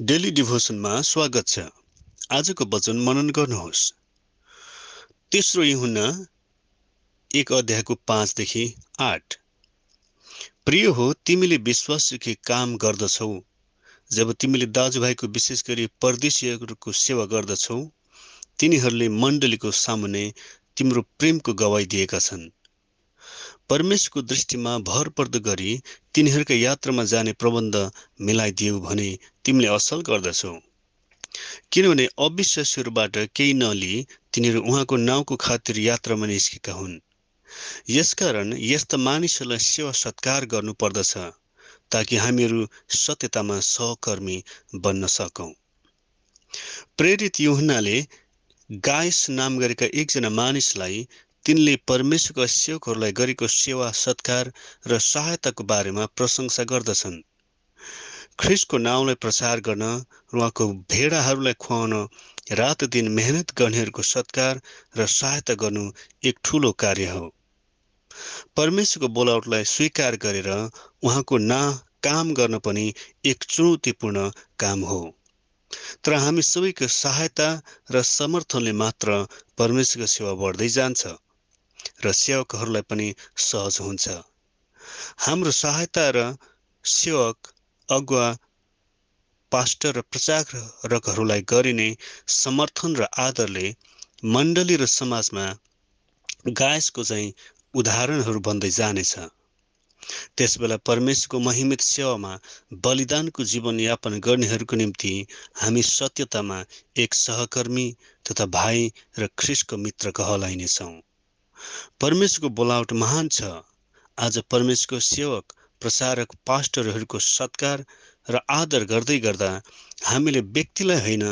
Daily डिभोसनमा स्वागत छ। आजको वचन मनन गर्नुहोस्। तेस्रो हुन एक अध्यायको पाँचदेखि आठ। प्रिय हो तिमीले विश्वासदेखि काम गर्दछौ। जब तिमीले दाजुभाइको विशेष गरी परदेशीहरूको सेवा गर्दछौ तिनीहरूले मण्डलीको सामुने तिम्रो प्रेमको गवाई दिएका छन्। परमेशको दृष्टिमा भर पर्दो गरी तिनीहरूका यात्रामा जाने प्रबन्ध मिलाइदियो भने तिमीले असल गर्दछौ। किनभने अविश्वासीहरूबाट केही नलिई तिनीहरू उहाँको नाउँको खातिर यात्रामा निस्केका हुन्। यसकारण यस्ता मानिसहरूलाई सेवा सत्कार गर्नुपर्दछ ताकि हामीहरू सत्यतामा सहकर्मी बन्न सकौँ। प्रेरित युहनाले गायस नाम गरेका एकजना मानिसलाई तिनले परमेश्वरका सेवकहरूलाई गरेको सेवा सत्कार र सहायताको बारेमा प्रशंसा गर्दछन्। ख्रिसको नाउँलाई प्रचार गर्न उहाँको भेडाहरूलाई खुवाउन रात दिन मेहनत गर्नेहरूको सत्कार र सहायता गर्नु एक ठुलो कार्य हो। परमेश्वरको बोलावटलाई स्वीकार गरेर उहाँको ना काम गर्न पनि एक चुनौतीपूर्ण काम हो। तर हामी सबैको सहायता र समर्थनले मात्र परमेश्वरको सेवा बढ्दै जान्छ र सेवकहरूलाई पनि सहज हुन्छ। हाम्रो सहायता र सेवक अगुवा पास्टर र प्रचारकहरूलाई गरिने समर्थन र आदरले मण्डली र समाजमा गायसको चाहिँ उदाहरणहरू बन्दै जानेछ। त्यसबेला परमेश्वरको महिमित सेवामा बलिदानको जीवनयापन गर्नेहरूको निम्ति हामी सत्यतामा एक सहकर्मी तथा भाइ र ख्रिसको मित्र कहलाइनेछौँ। परमेश्वरको बोलावट महान छ। आज परमेश्वरको सेवक प्रसारक पास्टरहरूको सत्कार र आदर गर्दै गर्दा हामीले व्यक्तिलाई होइन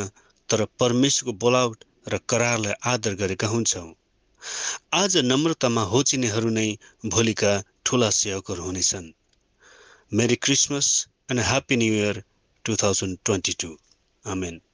तर परमेश्वरको बोलावट र करारलाई आदर गरेका हुन्छौँ। आज नम्रतामा होचिनेहरू नै भोलिका ठुला सेवकहरू हुनेछन्। Merry Christmas and happy new year two thousand twenty two. Amen.